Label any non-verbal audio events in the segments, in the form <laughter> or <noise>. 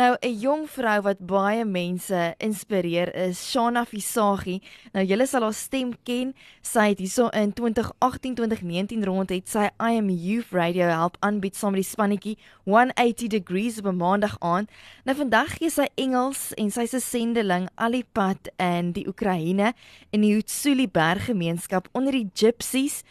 Nou 'n jong vrou wat baie mense inspireer is Shana Visagie. Nou julle sal haar stem ken. Sy het hierso in 2018-2019 rond het sy I am Youth Radio help aanbied saam met die spannetjie 180 Degrees op 'n maandag aand. Nou vandag gee sy Engels en sy's 'n sendeling alipad in die Oekraïne in die Hutsuli berggemeenskap onder die Gypsies.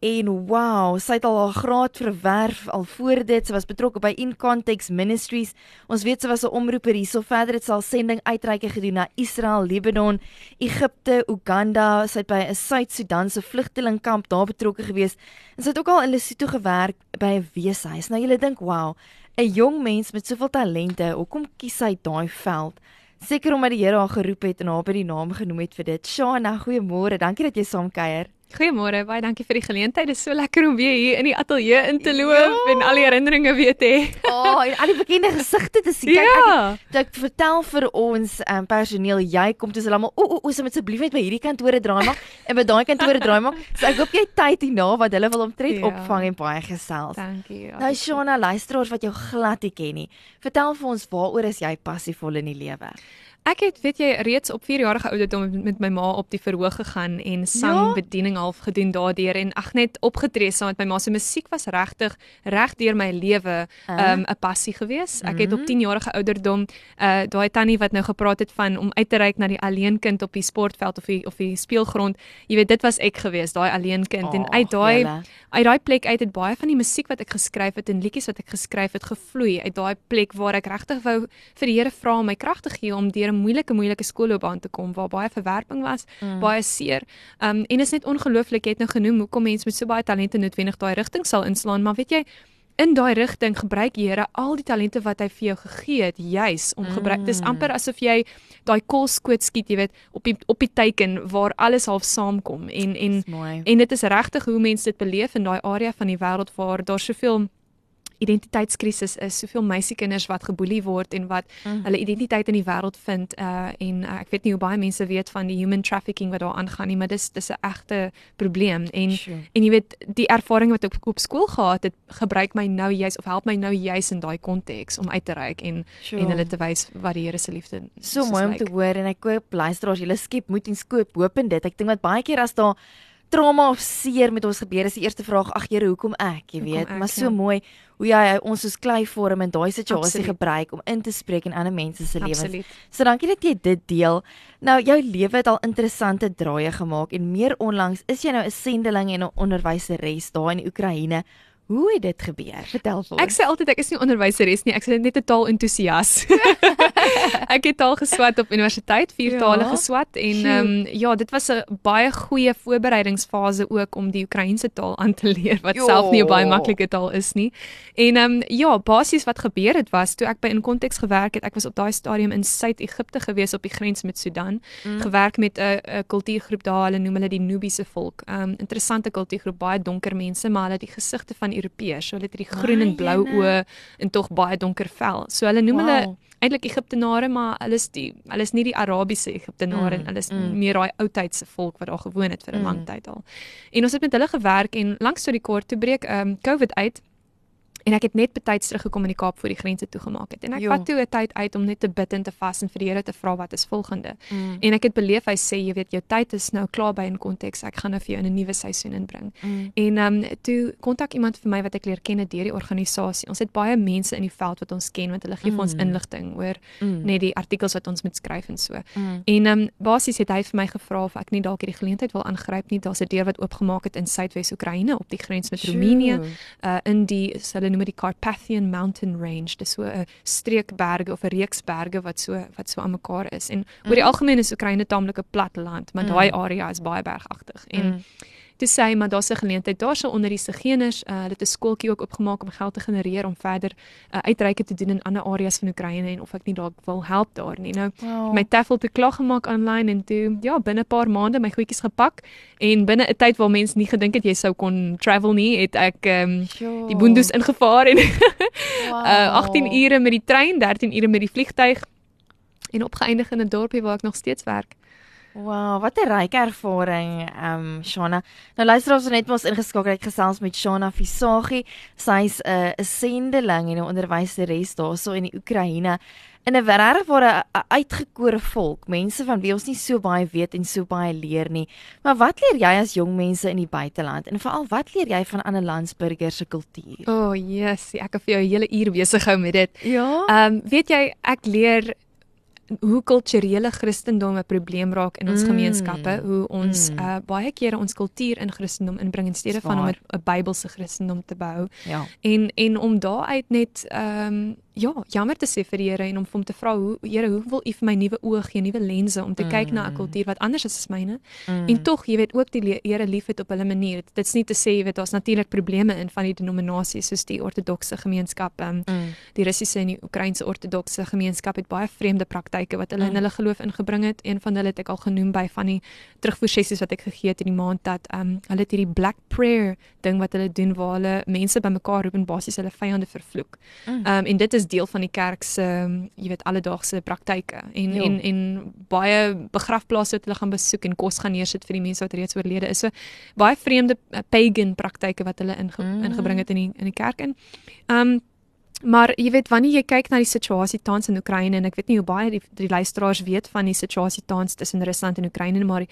En wow, sy het al haar graad verwerf al voor dit. Sy was betrokke by In Context Ministries. Ons weet sy was 'n omroeper hierso. Verder het sy al sending uitreike gedoen na Israel, Libanon, Egipte, Uganda. Sy het by 'n Suid-Sudan se vlugtelingkamp daar betrokke gewees. En sy het ook al in Lesotho gewerk by 'n weeshuis. Nou jy dink, wow, 'n jong mens met soveel talente, hoekom kies sy daai veld? Seker omdat die Here haar geroep het en haar by die naam genoem het vir dit. Shana, goeiemôre. Dankie dat jy saam kuier. Goeiemôre, baie dankie vir die geleentheid. Dit is so lekker om weer hier in die ateljee in te loop ja. en al die herinneringe weer te hê. <laughs> Oh, en al die bekende gesigte te sien. Kyk, ja. ek, ek vertel vir ons um, personeel, jy kom toe hulle almal, o, o, o, asseblief net by hierdie kantore draai maar en by daai kantore draai maar. <laughs> So ek hoop jy tyd hierna wat hulle wil omtrent ja. opvang en baie gesels. Dankie. Ja. Nou Shona, luisteraars wat jou glad nie ken nie. Vertel vir ons waaroor is jy passievol in die lewe? Ek het weet jy reeds op 4 jarige ouderdom met my ma op die verhoog gegaan en sang ja? bediening half gedoen daardeur en ag net opgetree saam met my ma se musiek was regtig reg deur my lewe 'n uh. um, passie gewees. Ek het op 10 mhm. jarige ouderdom uh daai tannie wat nou gepraat het van om uit te reik na die alleen kind op die sportveld of die of die speelgrond. Jy weet dit was ek gewees, daai alleen kind oh, en uit daai uit daai plek uit het baie van die musiek wat ek geskryf het en liedjies wat ek geskryf het gevloei uit daai plek waar ek regtig wou vir die Here vra om my krag te gee om deur moeilike moeilike skoolloopbaan te kom waar baie verwerping was, mm. baie seer. Um en is net ongelooflik jy het nou genoem hoekom mense met so baie talente noodwendig daai rigting sal inslaan, maar weet jy In daai rigting gebruik die Here al die talente wat hy vir jou gegee het juis om gebruik. Mm. Dis amper asof jy daai kolskoot skiet, jy weet, op die op die teiken waar alles half saamkom en en en dit is regtig hoe mense dit beleef in daai area van die wêreld waar daar soveel identiteitskrisis is, soveel meisiekinders wat geboelie word en wat mm. hulle identiteit in die wêreld vind uh en uh, ek weet nie hoe baie mense weet van die human trafficking wat daar aangaan nie, maar dis dis 'n egte probleem en sure. en jy weet die ervaring wat ek op skool gehad het, gebruik my nou juis of help my nou juis in daai konteks om uit te reik en sure. en hulle te wys wat die Here se liefde. So mooi om like. te hoor en ek koop luisteraars, julle skep moed en skoop hoop in dit. Ek dink dat baie keer as daar trauma of seer met ons gebeur is die eerste vraag ag Here hoekom ek jy weet ek, maar so ja. mooi hoe jy ons soos klei vorm in daai situasie Absoluut. gebruik om in te spreek in ander mense se lewens. So dankie dat jy dit deel. Nou jou lewe het al interessante draaie gemaak en meer onlangs is jy nou 'n sendeling en 'n onderwyseres daar in Oekraïne. Hoe het dit gebeur? Vertel vir ons. Ek sê altyd ek is nie onderwyseres nie, ek is net 'n taalentoesias. <laughs> <laughs> ek het taal geswat op universiteit, vier ja. tale geswat en ehm um, ja, dit was 'n baie goeie voorbereidingsfase ook om die Oekraïense taal aan te leer wat jo. self nie 'n baie maklike taal is nie. En ehm um, ja, basies wat gebeur het was toe ek by in konteks gewerk het, ek was op daai stadium in Suid-Egipte gewees op die grens met Sudan, mm. gewerk met 'n 'n kultuurgroep daar, hulle noem hulle die Nubiese volk. Ehm um, interessante kultuurgroep, baie donker mense, maar hulle het die gesigte van Europeërs. So hulle het hierdie groen en blou oë en tog baie donker vel. So hulle noem wow. hulle eintlik Egiptenare, maar hulle is die hulle is nie die Arabiese Egiptenare mm, en hulle is mm. meer daai ou tydse volk wat daar gewoon het vir 'n mm. lang tyd al. En ons het met hulle gewerk en langs tot die kort toe breek ehm um, COVID uit En ek het net betyds teruggekom in die Kaap voor die grense toegemaak het. En ek jo. vat toe 'n tyd uit om net te bid en te vas en vir die Here te vra wat is volgende. Mm. En ek het beleef hy sê jy weet jou tyd is nou klaar by in konteks. Ek gaan nou vir jou in 'n nuwe seisoen inbring. Mm. En ehm um, toe kontak iemand vir my wat ek leer ken deur die organisasie. Ons het baie mense in die veld wat ons ken want hulle gee mm. vir ons mm. inligting oor mm. net die artikels wat ons moet skryf en so. Mm. En ehm um, basies het hy vir my gevra of ek nie dalk hierdie geleentheid wil aangryp nie. Daar's 'n deur wat oopgemaak het in Suidwes Oekraïne op die grens met Roemenië, uh in die hulle noem dit die Carpathian Mountain Range. Dis so 'n streekberge of 'n reeks berge wat so wat so aan mekaar is. En mm. oor die algemeen is Oekraïne taamlik 'n plat land, maar mm. daai area is baie bergagtig. En mm toe sê hy maar daar's 'n geleentheid daarso onder die Sigeners, uh, dit is skooltjie ook opgemaak om geld te genereer om verder uh, uitreike te doen in ander areas van Oekraïne en of ek nie dalk wil help daar nie. Nou wow. my tafel te klag gemaak aanlyn en toe ja, binne 'n paar maande my goedjies gepak en binne 'n tyd waar mense nie gedink het jy sou kon travel nie, het ek um, die boondoes ingevaar en wow. uh, 18 ure met die trein, 13 ure met die vliegtyg en opgeëindig in 'n dorpie waar ek nog steeds werk. Wow, wat 'n ryk ervaring, ehm um, Shana. Nou luister ons net mos ingeskakel het gesels met Shana Visagie. Sy's 'n uh, 'n sendeling en 'n onderwyseres daarso in die Oekraïne in 'n regtig ware uitgekore volk, mense van wie ons nie so baie weet en so baie leer nie. Maar wat leer jy as jong mense in die buiteland en veral wat leer jy van ander landsburgers se kultuur? O, oh, yes, ek het vir jou 'n hele uur besig gehou met dit. Ja. Ehm um, weet jy, ek leer hoe kulturele Christendom 'n probleem raak in ons mm. gemeenskappe, hoe ons mm. uh, baie kere ons kultuur in Christendom inbring in steede van om 'n Bybelse Christendom te bou. Ja. En en om daaruit net ehm um, ja, jammer te sê vir die Here en om hom te vra hoe Here, hoe wil U vir my nuwe oë gee, nuwe lense om te mm. kyk na 'n kultuur wat anders is as myne? Mm. En tog, jy weet ook die Here liefhet op hulle manier. Dit's nie te sê jy weet daar's natuurlik probleme in van die denominasies soos die ortodokse gemeenskap, um, mm. die Russiese en die Oekraïense ortodokse gemeenskap het baie vreemde praktyke wat hulle mm. in hulle geloof ingebring het. Een van hulle het ek al genoem by van die terugvoer sessies wat ek gegee het in die maand dat um, hulle het hierdie black prayer ding wat hulle doen waar hulle mense bymekaar roep en basies hulle vyande vervloek. Mm. Um, en dit is deel van die kerk se jy weet alledaagse praktyke en jo. en en baie begrafplaase wat hulle gaan besoek en kos gaan neersit vir die mense wat reeds oorlede is. So baie vreemde uh, pagan praktyke wat hulle inge, mm. ingebring het in die in die kerk in. Um Maar jy weet wanneer jy kyk na die situasie tans in Oekraïne en ek weet nie hoe baie die, die luisteraars weet van die situasie tans tussen Rusland en Oekraïne maar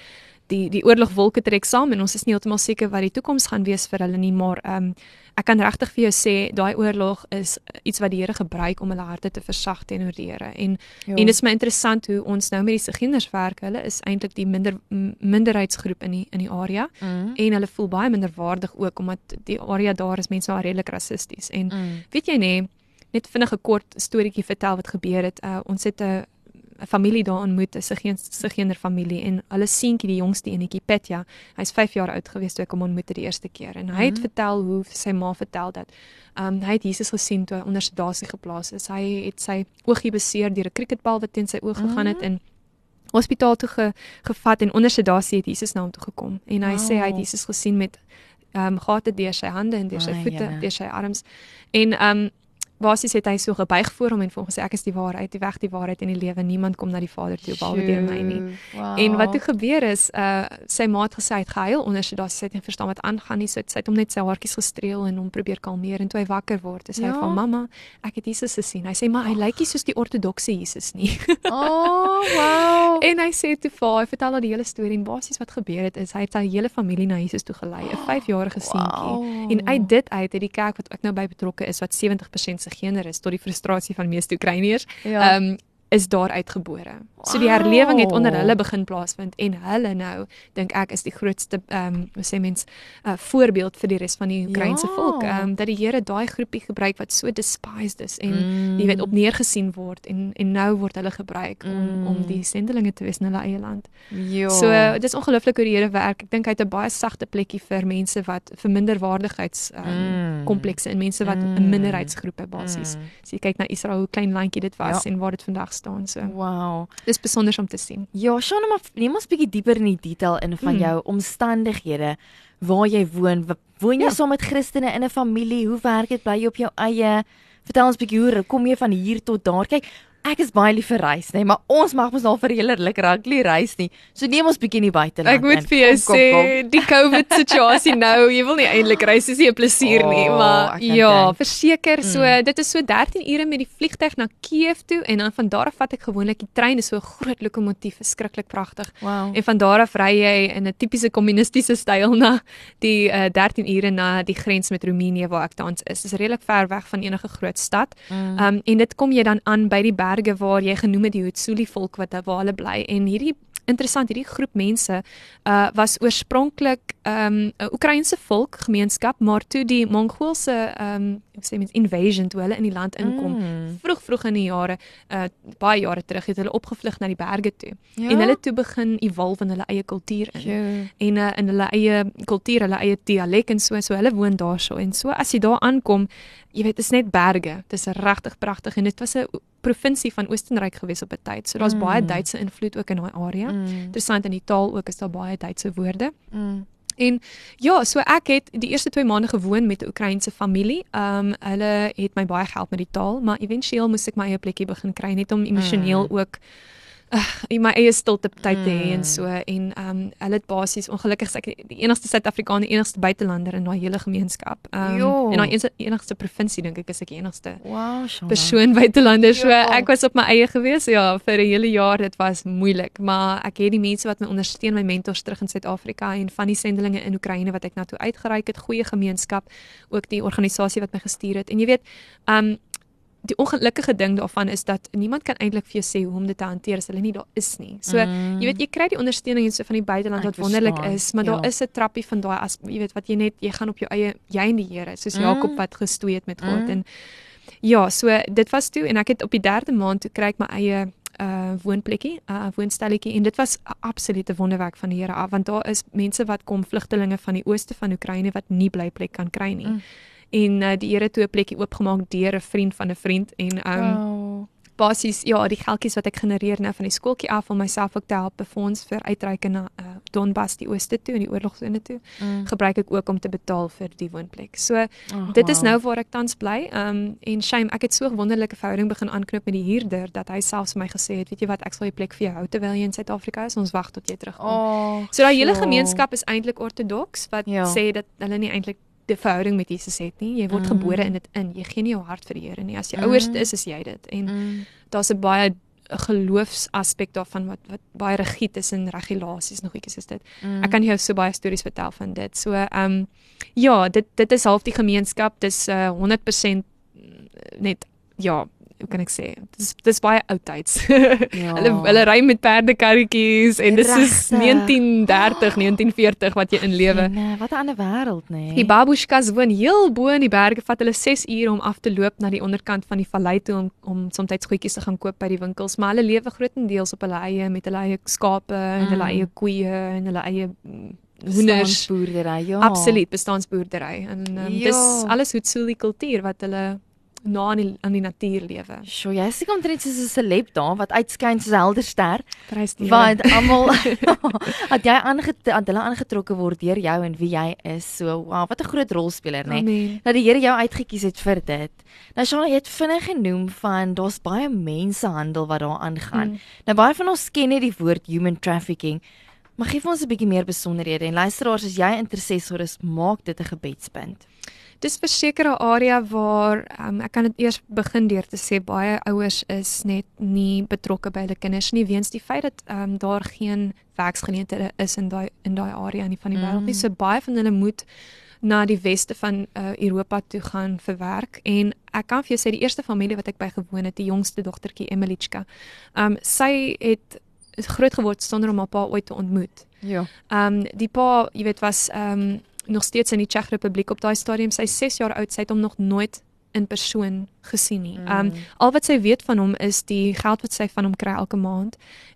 die die oorlogwolke trek saam en ons is nie heeltemal seker wat die toekoms gaan wees vir hulle nie maar ehm um, ek kan regtig vir jou sê daai oorlog is iets wat die Here gebruik om hulle harte te versag teenoor die Here en jo. en dit is my interessant hoe ons nou met die Siginers werk hulle is eintlik die minder minderheidsgroep in die in die area mm. en hulle voel baie minderwaardig ook omdat die area daar is mense waar redelik rassisties en mm. weet jy nê net vinnig 'n kort storieetjie vertel wat gebeur het uh, ons het 'n 'n familie daar ontmoet, 'n Sigeen Sigeener familie en hulle seentjie die jongste enetjie Petja, hy's 5 jaar oud gewees toe ek hom ontmoet het die eerste keer en hy het mm -hmm. vertel hoe sy ma vertel dat um, hy het Jesus gesien toe hy onder sedasie geplaas is. Hy het sy oogie beseer deur 'n cricketbal wat teen sy oog gegaan het mm -hmm. en hospitaal toe ge, gevat en onder sedasie het Jesus na hom toe gekom en hy oh. sê hy het Jesus gesien met ehm um, gate deur sy hande en deur sy voete, oh, deur sy arms en ehm um, basies het hy so gebuig voor hom en vir hom gesê ek is die waarheid, die weg, die waarheid en die lewe. Niemand kom na die Vader toe behalwe deur my nie. Wow. En wat toe gebeur is, uh sy ma het gesê hy het gehuil onder sy daar sê hy het verstaan wat aangaan nie. So sy het hom net sy haartjies gestreel en hom probeer kalmeer en toe hy wakker word, hy ja. van mamma, ek het Jesus gesien. Hy sê maar hy oh. lyk nie soos die ortodokse Jesus nie. <laughs> oh, wow. En hy sê toe vir hy vertel al die hele storie en basies wat gebeur het is hy het sy hele familie na Jesus toe gelei, 'n <gasps> 5-jarige seentjie. Wow. En uit dit uit het die kerk wat ek nou by betrokke is wat 70% se gener is tot die frustrasie van meeste Oekraïners. Ja. Ehm ja. um, is daar uitgebore. So die herlewing het onder hulle begin plaasvind en hulle nou dink ek is die grootste ehm um, hoe sê mens 'n uh, voorbeeld vir die res van die Oekraïense ja. volk ehm um, dat die Here daai groepie gebruik wat so despised is en mm. jy weet op neergesien word en en nou word hulle gebruik om mm. om die sendelinge te wees in hulle eie land. Ja. So uh, dit is ongelooflik hoe die Here werk. Ek dink hy het 'n baie sagte plekkie vir mense wat vir minderwaardigheids ehm um, mm. komplekse en mense wat 'n mm. minderheidsgroepe basies. Mm. So jy kyk na Israel hoe klein landjie dit was ja. en waar dit vandag staan so. Wow. Dis besonder om te sien. Ja, Shana, maar neem ons 'n bietjie dieper in die detail in van mm. jou omstandighede waar jy woon. Woon jy ja. saam met Christene in 'n familie? Hoe werk dit? Bly jy op jou eie? Vertel ons 'n bietjie hoe kom jy van hier tot daar? Kyk, ek is baie lief vir reis, nê, nee, maar ons mag mos al vir heerlik rugby reis nie. So neem ons bietjie in die buiteland. Ek moet vir jou sê, die COVID situasie <laughs> nou, jy wil nie eintlik reis is nie 'n plesier nie, oh, maar ja, verseker so, mm. dit is so 13 ure met die vliegtyg na Kiev toe en dan van daar af vat ek gewoonlik die trein, is so 'n groot lokomotief, verskriklik pragtig. Wow. En van daar af ry jy in 'n tipiese kommunistiese styl na die uh, eh, 13 ure na die grens met Roemenië waar ek tans is. Dit is redelik ver weg van enige groot stad. Mm. Um en dit kom jy dan aan by die berg berge waar jy genoem het die Hutsuli volk wat daar waar hulle bly en hierdie interessant hierdie groep mense uh was oorspronklik um 'n Oekraïense volk gemeenskap maar toe die Mongoolse um hoe sê mens invasion toe hulle in die land inkom mm. vroeg vroeg in die jare uh baie jare terug het hulle opgevlug na die berge toe ja? en hulle toe begin evolve in hulle eie kultuur in ja. en uh, in hulle eie kultuur hulle eie dialek en so so hulle woon daarso en so as jy daar aankom jy weet dit is net berge dit is regtig pragtig en dit was 'n provinsie van Oostenryk gewees op 'n tyd. So daar's mm. baie Duitse invloed ook in daai area. Mm. Interessant in die taal ook is daar baie Duitse woorde. Mm. En ja, so ek het die eerste 2 maande gewoon met 'n Oekraïense familie. Ehm um, hulle het my baie gehelp met die taal, maar éventueel moes ek my eie plekkie begin kry net om emosioneel mm. ook uh, my eie stilte tyd te hê en mm. so en ehm um, hulle het basies ongelukkig ek die enigste Suid-Afrikaner, die enigste buitelander in daai hele gemeenskap. Ehm um, en daai enigste provinsie dink ek is ek die enigste wow, persoon buitelander. So ek was op my eie gewees ja vir 'n hele jaar. Dit was moeilik, maar ek het die mense wat my ondersteun, my mentors terug in Suid-Afrika en van die sendelinge in Oekraïne wat ek na toe uitgereik het, goeie gemeenskap, ook die organisasie wat my gestuur het. En jy weet, ehm um, die ongelukkige ding daarvan is dat niemand kan eintlik vir jou sê hoe om dit te hanteer as hulle nie daar is nie. So mm. jy weet jy kry die ondersteuning en so van die buiteland wat wonderlik is, maar ja. daar is 'n trappie van daai as jy weet wat jy net jy gaan op jou eie jy en die Here, soos mm. Jakob wat gestoei het met God mm. en ja, so dit was toe en ek het op die 3de maand toe kry ek my eie uh woonplekkie, uh, woonstelletjie en dit was 'n absolute wonderwerk van die Here af want daar is mense wat kom vlugtelinge van die ooste van Oekraïne wat nie blyplek kan kry nie. Mm en uh, die Here toe 'n plekkie oopgemaak deur 'n vriend van 'n vriend en um oh. basies ja, die geldjies wat ek genereer nou van die skooltjie af om myself ook te help befonds vir uitreike na uh, Donbas die ooste toe en die oorlogsone toe mm. gebruik ek ook om te betaal vir die woonplek. So oh, dit is wow. nou waar ek tans bly. Um en shame, ek het so 'n wonderlike verhouding begin aanknoop met die huurder dat hy selfs vir my gesê het, weet jy wat, ek sal die plek vir jou hou terwyl jy in Suid-Afrika is. Ons wag tot jy terugkom. Oh, so daai hele gemeenskap is eintlik ortodoks wat ja. sê dat hulle nie eintlik die verhouding met Jesus het nie. Jy word mm. gebore in dit in. Jy gee nie jou hart vir die Here nie. As jy mm. ouerste is, is jy dit. En mm. daar's 'n baie geloofsaspek daarvan wat wat baie rigied is en regulasies nog iets is dit. Mm. Ek kan jou so baie stories vertel van dit. So ehm um, ja, dit dit is half die gemeenskap. Dis uh, 100% net ja, hoe kan ek sê? Dis dis baie oudtyds. <laughs> Ja. hulle hulle ry met perdekarretjies en dis is 1930, 1940 wat jy in lewe. Nee, wat 'n ander wêreld nê. Nee. Die babushkas woon heel bo in die berge, vat hulle 6 ure om af te loop na die onderkant van die vallei toe om om soms goedjies te gaan koop by die winkels, maar hulle lewe grootendeels op hulle eie met hulle eie skape en hulle mm. eie koeie en hulle eie mm, hoenders boerdery ja absoluut bestaanboerdery en um, ja. dis alles hoe sou die kultuur wat hulle na aan die aan die natuur lewe. Sjoe, jy is seker omtrent soos 'n celeb daar wat uitskyn soos 'n helder ster. Want almal <laughs> <laughs> het jy aangetrek, hulle aangetrokke word deur jou en wie jy is. So, wow, wat 'n groot rolspeler, né? Nee? Dat die Here jou uitget kies het vir dit. Nou Shana, jy het vinnig genoem van daar's baie mensehandel wat daar aangaan. Hmm. Nou baie van ons ken net die woord human trafficking. Maar gee vir ons 'n bietjie meer besonderhede en luisteraars as jy interessesor is, maak dit 'n gebedspunt dis verseker 'n area waar um, ek kan dit eers begin deur te sê baie ouers is net nie betrokke by hulle kinders nie weens die feit dat um, daar geen werksgeleenthede is in daai in daai area nie van die wêreld nie. Mm. So baie van hulle moet na die weste van uh, Europa toe gaan vir werk en ek kan vir jou sê die eerste familie wat ek by gewoon het, die jongste dogtertjie Emilichka. Um sy het groot geword sonder om haar pa ooit te ontmoet. Ja. Um die pa, jy weet, was um nog steeds in die Tsjech Republiek op daai stadium. Sy 6 jaar oud, sy het hom nog nooit in persoon gesien nie. Um al wat sy weet van hom is die geld wat sy van hom kry elke maand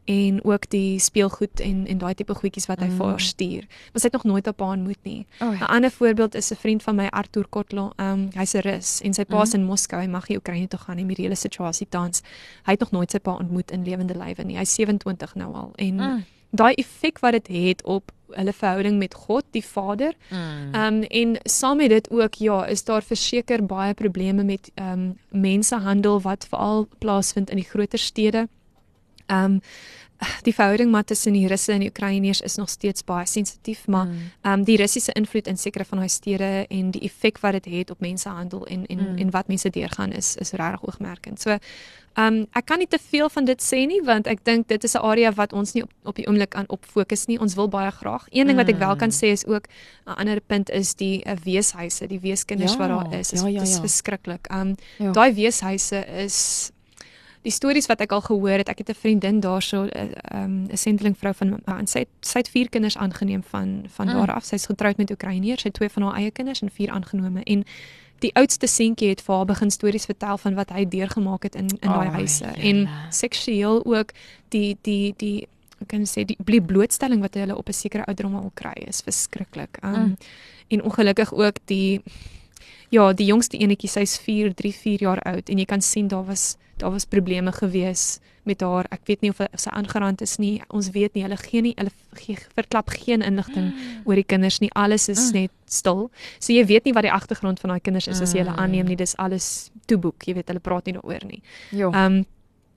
en ook die speelgoed en en daai tipe goedjies wat hy mm. vir haar stuur. Maar sy het nog nooit op haar ontmoet nie. 'n oh, ja. ander voorbeeld is 'n vriend van my Arthur Kotlo. Um hy's 'n Rus en sy pa is mm. in Moskou. Hy mag nie Oekraïne toe gaan nie met die hele situasie tans. Hy het nog nooit sy pa ontmoet in lewende lywe nie. Hy's 27 nou al en mm. Daai effek wat dit het, het op hulle verhouding met God die Vader. Mm. Ehm mm. um, en saam met dit ook ja, is daar verseker baie probleme met ehm um, mensehandel wat veral plaasvind in die groter stede. Ehm um, die verhouding maar tussen die Russe en die Oekraïners is nog steeds baie sensitief, maar mm. ehm mm. um, die Russiese invloed in sekere van daai stede en die effek wat dit het, het op mensehandel en en mm. en wat mense deurgaan is is regtig oogmerkend. So Ehm um, ek kan nie te veel van dit sê nie want ek dink dit is 'n area wat ons nie op op die oomblik aan op fokus nie. Ons wil baie graag. Een ding wat ek wel kan mm. sê is ook 'n ander punt is die uh, weeshuise, die weeskinders ja, wat daar is. Is, ja, ja, ja. is verskriklik. Ehm um, ja. daai weeshuise is die stories wat ek al gehoor het. Ek het 'n vriendin daarso 'n uh, um, 'n sendeling vrou van uh, sy het, sy het vier kinders aangeneem van van mm. daar af. Sy's getroud met Oekraïners. Sy het twee van haar eie kinders en vier aangenome en die oudste seentjie het vir haar begin stories vertel van wat hy deurgemaak het in in daai oh, huise en seksueel ook die die die ek kan sê die bly blootstelling wat hulle op 'n sekere ouderdom al kry is verskriklik. Um, mm. En ongelukkig ook die ja, die jongste enetjie sy's 4, 3, 4 jaar oud en jy kan sien daar was daar was probleme gewees met haar. Ek weet nie of, of sy aangerand is nie. Ons weet nie. Hulle gee nie hulle gee, verklap geen inligting mm. oor die kinders nie. Alles is mm. net stil. So jy weet nie wat die agtergrond van daai kinders is as jy hulle aanneem nie. Dis alles toeboek. Jy weet hulle praat nie daaroor nie. Ja. Ehm um,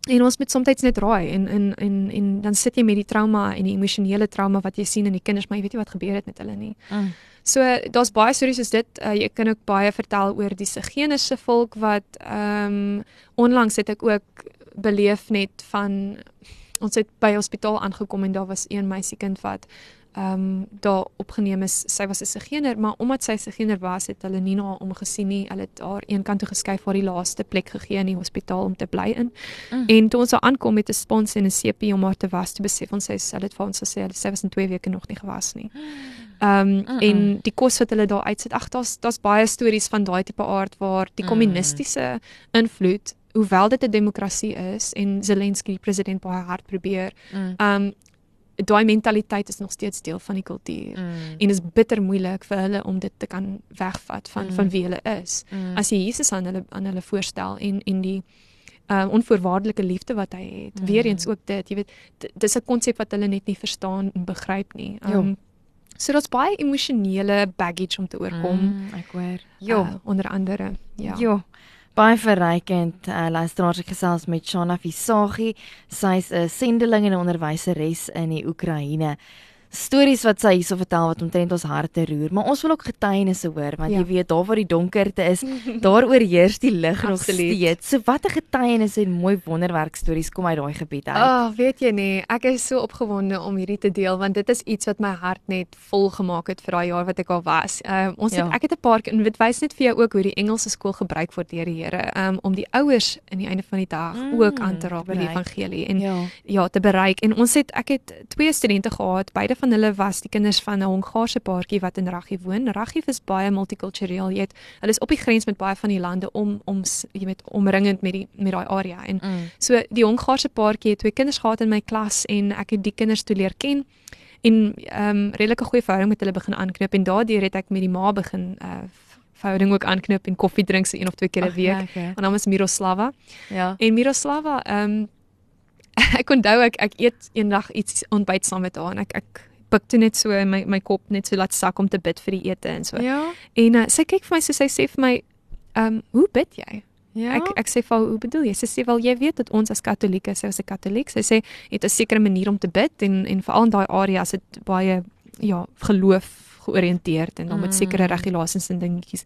en ons moet soms net raai en en en en dan sit jy met die trauma en die emosionele trauma wat jy sien in die kinders, maar jy weet nie wat gebeur het met hulle nie. Mm. So daar's baie stories soos dit. Uh, jy kan ook baie vertel oor die Sigenese volk wat ehm um, onlangs het ek ook beleef net van ons het by hospitaal aangekom en daar was een meisiekind wat ehm um, daar opgeneem is. Sy was 'n Sigener, maar omdat sy Sigener was, het hulle nie na haar omgesien nie. Hulle het haar een kant toe geskuif waar die laaste plek gegee in die hospitaal om te bly in. Mm. En toe ons daar aankom met 'n spons en 'n sepie om haar te was, toe besef ons sy dit vir ons gesê sy was in 2 weke nog nie gewas nie. <gasps> Ehm um, mm -mm. en die kos wat hulle daar uitsit. Ag, daar's daar's baie stories van daai tipe aard waar die kommunistiese invloed hoewel dit 'n demokrasie is en Zelensky die president baie hard probeer. Ehm um, daai mentaliteit is nog steeds deel van die kultuur mm. en is bitter moeilik vir hulle om dit te kan wegvat van mm. van wie hulle is. Mm. As jy Jesus aan hulle aan hulle voorstel en en die uh onvoorwaardelike liefde wat hy het. Mm. Weereens ook dit, jy weet, dis 'n konsep wat hulle net nie verstaan en begryp nie. Um so dit's baie emosionele baggage om te oorkom. Mm, ek hoor. Ja, uh, onder andere. Ja. Ja. Baie verrykend. Uh, luisteraars gesels met Shana Visagie. Sy's 'n sendeling en 'n onderwyseres in die Oekraïne stories wat sy hierso vertel wat omtrent ons harte roer, maar ons wil ook getuienisse hoor want ja. jy weet daar waar die donkerte is, <laughs> daar oorheers die lig nog steeds. So watter getuienisse en mooi wonderwerk stories kom uit daai gebied uit? Ag, oh, weet jy nie, ek is so opgewonde om hierdie te deel want dit is iets wat my hart net vol gemaak het vir daai jaar wat ek al was. Ehm um, ons ja. het ek het 'n paar en dit wys net vir jou ook hoe die Engelse skool gebruik word deur die Here um, om die ouers in die einde van die dag mm, ook aan te raak met die evangelie en ja. ja, te bereik. En ons het ek het twee studente gehad, beide van hulle was die kinders van 'n Hongaarse paartjie wat in Raghiv woon. Raghiv is baie multikultureel. Jy weet, hulle is op die grens met baie van die lande om om jy weet omringend met die met daai area. En mm. so die Hongaarse paartjie het twee kinders gehad in my klas en ek het die kinders toe leer ken en ehm um, redelike goeie verhouding met hulle begin aanknoop en daardeur het ek met die ma begin uh verhouding ook aanknoop en koffie drink so een of twee keer 'n week. Ja, Haar naam is Miroslava. Ja. En Miroslava, ehm um, <laughs> ek onthou ek ek eet eendag iets ontbyt saam met haar en ek ek pik toe net so in my my kop net so laat sak om te bid vir die ete en so. Ja. En uh, sy kyk vir my so sy sê vir my, "Ehm, um, hoe bid jy?" Ja. Ek ek sê vir hoe bedoel jy? Sy sê wel jy weet dat ons as Katolieke, sy was 'n Katoliek, sy sê het 'n sekere manier om te bid en en veral in daai areas het baie ja, geloof georiënteerd en dan met sekere mm. regulasies en dingetjies.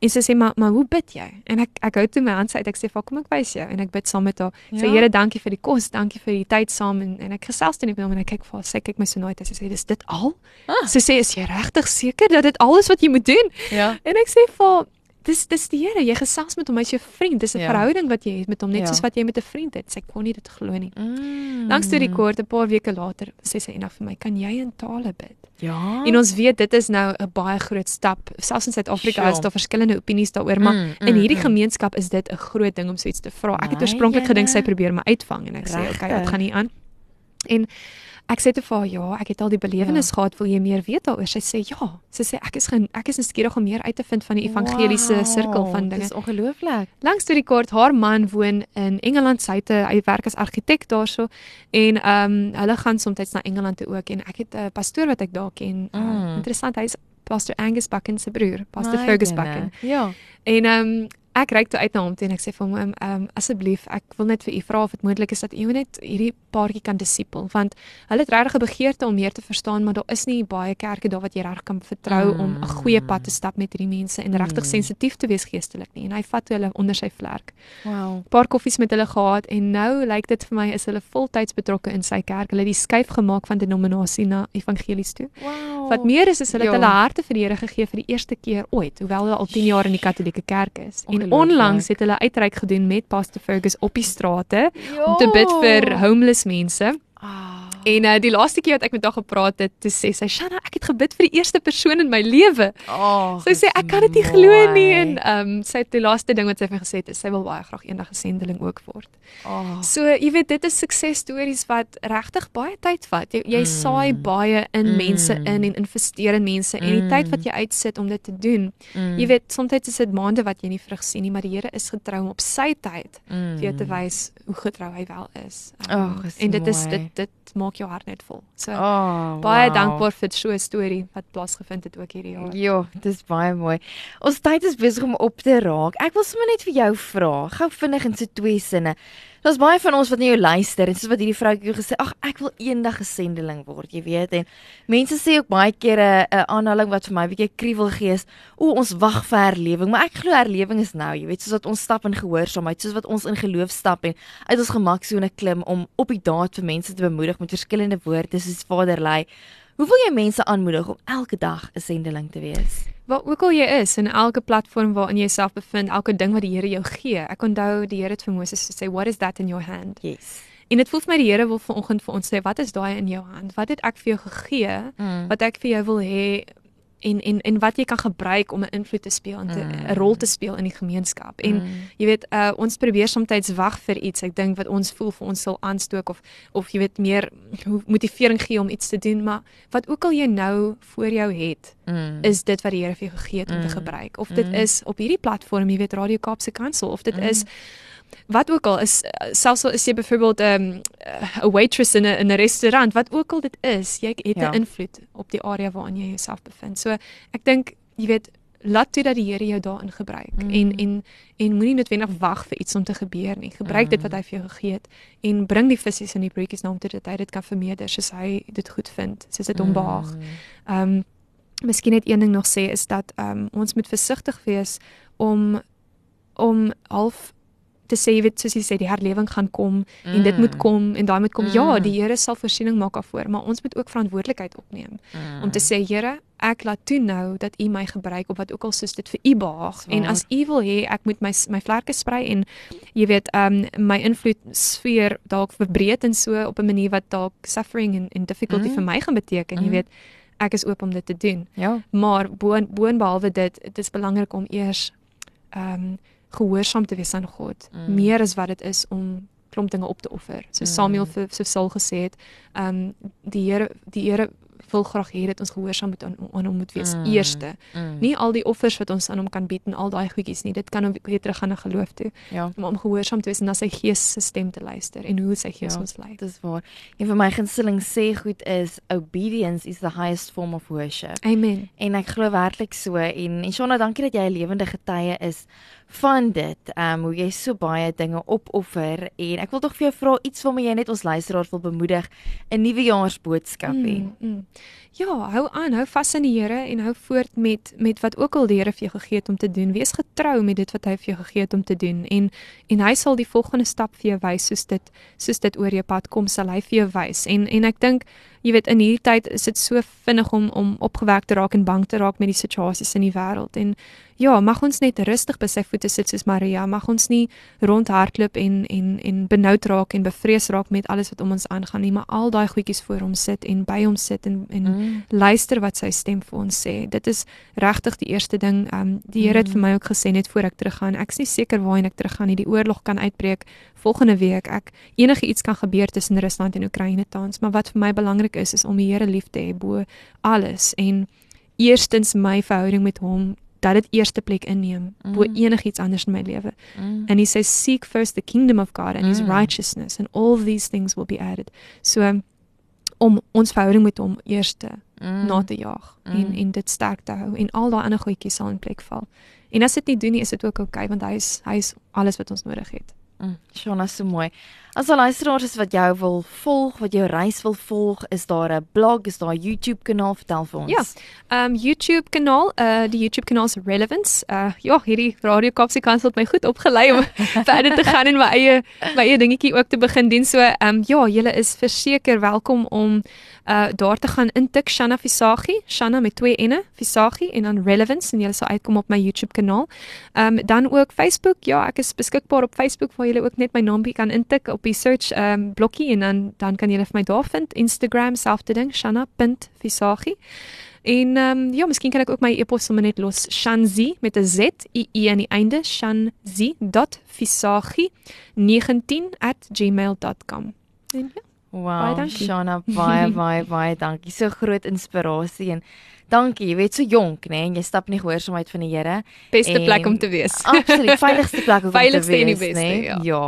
En sy sê maar maar hoe bid jy? En ek ek hou toe my hand uit. Ek sê, "Kom ek wys jou." En ek bid saam met haar. Ja. Sê, "Here, dankie vir die kos, dankie vir die tyd saam." En en ek gesels toe net met hom en ek kyk vir haar. Sy kyk my so nooit. Sy sê, "Dis dit al?" Ah. Sy sê, "Is jy regtig seker dat dit alles wat jy moet doen?" Ja. En ek sê vir haar, dis dis die Here. Jy gesels met hom as jou vriend. Dis 'n ja. verhouding wat jy het met hom, net ja. soos wat jy met 'n vriend het. Sy kon nie dit glo nie. Mm. Langs toe die kort 'n paar weke later sê sy eendag vir my, "Kan jy in tale bid?" Ja. En ons weet dit is nou 'n baie groot stap. Selfs in Suid-Afrika sure. is daar verskillende opinies daaroor, maar mm, mm, in hierdie mm. gemeenskap is dit 'n groot ding om so iets te vra. Ek het oorspronklik gedink sy probeer my uitvang en ek Rechte. sê, "Oké, okay, dit gaan nie aan." En Ek sê te vir ja, ek het al die belewenis ja. gehad, wil jy meer weet daaroor? Sy sê ja. Sy sê ek is gen, ek is nuuskierig om meer uit te vind van die evangeliese wow, sirkel van dinge. Dis ongelooflik. Langs toe die kort, haar man woon in Engeland, sy het hy werk as argitek daarso en ehm um, hulle gaan soms na Engeland toe ook en ek het 'n pastoor wat ek daar ken. Uh, mm. Interessant, hy's Pastor Angus Bucken se broer, Pastor My Fergus Bucken. Ja. En ehm um, ek reik toe uit na hom toe en ek sê vir hom ehm um, asseblief ek wil net vir u vra of dit moontlik is dat u net hierdie paartjie kan disipel want hulle het regtig 'n begeerte om meer te verstaan maar daar is nie baie kerke daar wat jy reg kan vertrou mm. om 'n goeie pad te stap met hierdie mense en regtig mm. sensitief te wees geestelik nie en hy vat hulle onder sy vlerk. Wow. Paar koffies met hulle gehad en nou lyk dit vir my is hulle voltyds betrokke in sy kerk. Hulle het die skuif gemaak van denominasie na evangelies toe. Wow. Wat meer is is hulle het hulle harte vir die Here gegee vir die eerste keer ooit hoewel hulle al 10 jaar in die katolieke kerk is. En onlangs het hulle uitreik gedoen met Pastor Fergus op die strate jo. om te bid vir homeless mense. Ah. En uh, die laaste keer wat ek met haar gepraat het, toe sê sy, "Shanna, ek het gebid vir die eerste persoon in my lewe." Oh, Sy sê ek kan dit nie glo nie en ehm um, sy het die laaste ding wat sy vir gesê het, is sy wil baie graag eendag 'n sendeling ook word. Oh, So, jy weet, dit is suksesstories wat regtig baie tyd vat. Jy, jy Mm. saai baie in Mm. mense in en investeer in mense en die tyd wat jy uitsit om dit te doen. mm, Jy weet, soms is dit maande wat jy nie vrug sien nie, maar die Here is getrou om op sy tyd mm. vir jou te wys hoe getrou hy wel is. Ag, is en dit is mooi. dit dit maak jou hart net vol. So Oh, baie wow. dankbaar vir so 'n storie wat plaasgevind het ook hierdie jaar. Ja, dis baie mooi. Ons tyd is besig om op te raak. Ek wil sommer net vir jou vra, gou vinnig in so twee sinne. Daar's baie van ons wat na jou luister en soos wat hierdie vroutjie gesê, ag ek wil eendag 'n sendeling word, jy weet. En mense sê ook baie keer 'n 'n aanhaling wat vir my 'n bietjie kriewel gee is, o, ons wag vir herlewing, maar ek glo herlewing is nou, jy weet, soos wat ons stap in gehoorsaamheid, soos wat ons in geloof stap en uit ons gemaksone klim om op die daad vir mense te bemoedig met verskillende woorde soos Vader lei. Hoe wil jy mense aanmoedig om elke dag 'n sendeling te wees? Waar ook al jy is in elke platform waarin jy jouself bevind, elke ding wat die Here jou gee. Ek onthou die Here het vir Moses gesê, "What is that in your hand?" Yes. En dit voel vir my die Here wil vanoggend vir ons sê, "Wat is daai in jou hand? Wat het ek vir jou gegee Mm. wat ek vir jou wil hê en en en wat jy kan gebruik om 'n invloed te speel en 'n Mm. rol te speel in die gemeenskap." En Mm. jy weet, uh, ons probeer soms wag vir iets. Ek dink wat ons voel vir ons sal aanstook of of jy weet meer motivering gee om iets te doen, maar wat ook al jy nou voor jou het, Mm. is dit wat die Here vir jou gegee het om te Mm. gebruik. Of dit Mm. is op hierdie platform, jy weet Radio Kaapse Kansel, of dit Mm. is wat ook al is uh, selfs al is jy byvoorbeeld 'n um, 'n waitress in 'n in 'n restaurant, wat ook al dit is, jy het 'n Ja. invloed op die area waarin jy jouself bevind. So ek dink jy weet laat toe dat die Here jou daarin gebruik Mm. en en en moenie noodwendig wag vir iets om te gebeur nie. Gebruik dit wat Mm. hy vir jou gegee het en bring die visse en die broodjies na hom toe dat hy dit kan vermeerder soos hy dit goed vind, soos dit hom behaag. Mm. Ehm um, miskien net een ding nog sê is dat ehm um, ons moet versigtig wees om om half te sê jy weet soos jy sê die herlewing gaan kom en dit moet Mm. kom en daai moet kom. Ja, Mm. die Here sal voorsiening maak daarvoor, maar ons moet ook verantwoordelikheid opneem Mm. om te sê Here, ek laat toe nou dat U my gebruik op wat ook al soos dit vir U behaag. Waar. En as U wil hê ek moet my my vlerke sprei en jy weet um, my invloed sfeer dalk verbreed en so op 'n manier wat dalk suffering en en difficulty Mm. vir my gaan beteken, jy Mm. weet ek is oop om dit te doen. Ja. Maar bo boonbehalwe dit, dit is belangrik om eers ehm um, gehoorsaam te wees aan God, Mm. meer as wat dit is om klomp dinge op te offer. So Mm. Samuel vir so Saul gesê het, ehm um, die Here die Here wil graag hê dat ons gehoorsaam moet aan, aan hom moet wees Mm. eerste. Mm. Nie al die offers wat ons aan hom kan bied en al daai goedjies nie. Dit kan hom weer terug gaan na geloof toe, Ja. maar om gehoorsaam te wees en na sy gees se stem te luister en hoe sy gees Ja. ons lei. Dis waar. Een van my gunsteling sê goed is obedience is the highest form of worship. Amen. En ek glo werklik so en en Shona, dankie dat jy 'n lewende getuie is van dit. Ehm um, hoe jy so baie dinge opoffer en ek wil tog vir jou vra iets waarmee jy net ons luisteraars wil bemoedig 'n nuwejaarsboodskap hê. Mm, mm. Ja, hou aan, hou vas aan die Here en hou voort met met wat ook al die Here vir jou gegee het om te doen. Wees getrou met dit wat hy vir jou gegee het om te doen en en hy sal die volgende stap vir jou wys soos dit soos dit oor jou pad kom, sal hy vir jou wys. En en ek dink jy weet in hierdie tyd is dit so vinnig om om opgewek te raak en bang te raak met die situasies in die wêreld en ja, mag ons net rustig by sy voete sit soos Maria, mag ons nie rondhardloop en en en benoud raak en bevrees raak met alles wat om ons aangaan nie, maar al daai goedjies voor hom sit en by hom sit en en Mm. luister wat sy stem vir ons sê. Dit is regtig die eerste ding. Um die Here het Mm. vir my ook gesê net voor ek teruggaan. Ek's nie seker waarheen ek teruggaan nie. Die oorlog kan uitbreek volgende week. Ek enige iets kan gebeur tussen Rusland en Oekraïne tans, maar wat vir my belangrik is is om die Here lief te hê bo alles en eerstens my verhouding met hom dat dit eerste plek inneem bo Mm. enigiets anders in my lewe. Mm. And he says seek first the kingdom of God and his Mm. righteousness and all these things will be added. So om ons verhouding met hom eers te Mm. na te jaag Mm. en en dit sterk te hou en al daai ander goedjies sal in plek val. En as dit nie doen nie, is dit ook oukei okay, want hy is hy is alles wat ons nodig het. Mm, Shona, so mooi. As 'n luisteraar is wat jou wil volg, wat jou reis wil volg, is daar 'n blog, is daar 'n YouTube kanaal, vertel vir ons. Ja. Um YouTube kanaal, uh die YouTube kanaal se Relevance. Uh ja, hierdie Radio Kaapse Kansel het my goed opgelei om <laughs> verder te gaan en my eie my eie dingetjie ook te begin doen. So um ja, julle is verseker welkom om uh daar te gaan intik Shanna Visagi, Shanna met twee nne, Visagi en dan Relevance en julle sal uitkom op my YouTube kanaal. Um dan ook Facebook. Ja, ek is beskikbaar op Facebook waar julle ook net my naampie kan intik op die search um, blokkie en dan dan kan julle vir my daar vind. Instagram selfde ding shanna.fisagi. En ehm um, ja, miskien kan ek ook my e-pos sommer net los shanzi met 'n z i e aan die einde shanzi.fisagi19@gmail.com. En ja. Wow, baie dankie. Shana, baie <laughs> baie baie dankie. So groot inspirasie en dankie. Jy weet so jonk, né? En jy stap nie gehoorsaamheid van die Here. Beste en, plek om te wees. <laughs> Absoluut, veiligste plek om veiligste te wees, die beste, nee? ja. ja.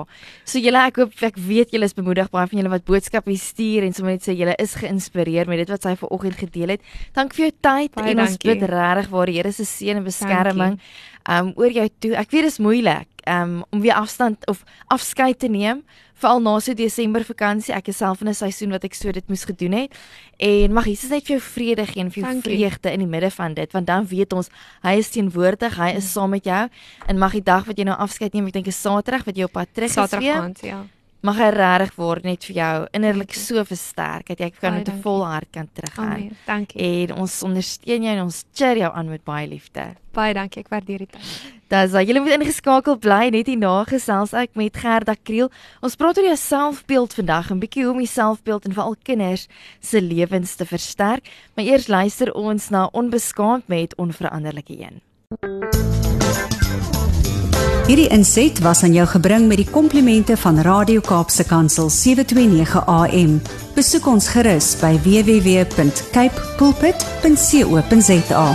So julle ek hoop ek weet julle is bemoedig baie van julle wat boodskappe stuur en sommer net sê julle is geïnspireer met dit wat sy vanoggend gedeel het. Dankie vir jou tyd baie en dankie. ons bid regtig waar die Here se seën en beskerming um oor jou toe. Ek weet dit is moeilik um om weer afstand of afskeid te neem veral na so Desember vakansie. Ek is self in 'n seisoen wat ek so dit moes gedoen het. En mag Jesus net vir jou vrede gee en vir jou vreugde in die midde van dit, want dan weet ons hy is teenwoordig, hy is saam met jou. En mag die dag wat jy nou afskeid neem, ek dink is Saterdag wat jy op pad terug is weer. Saterdag aand, ja mag hy regtig word net vir jou innerlik so versterk dat jy kan met 'n vol hart kan teruggaan. Dankie. En ons ondersteun jou en ons cheer jou aan met baie liefde. Baie dankie, ek waardeer dit. Dis jy moet ingeskakel bly net hier na gesels ek met Gerda Kriel. Ons praat oor jou selfbeeld vandag en bietjie hoe om die selfbeeld en veral kinders se lewens te versterk. Maar eers luister ons na Onbeskaamd met onveranderlike een. Hierdie inset was aan jou gebring met die komplimente van Radio Kaapse Kansel 729 AM. Besoek ons gerus by www.cape pulpit.co.za.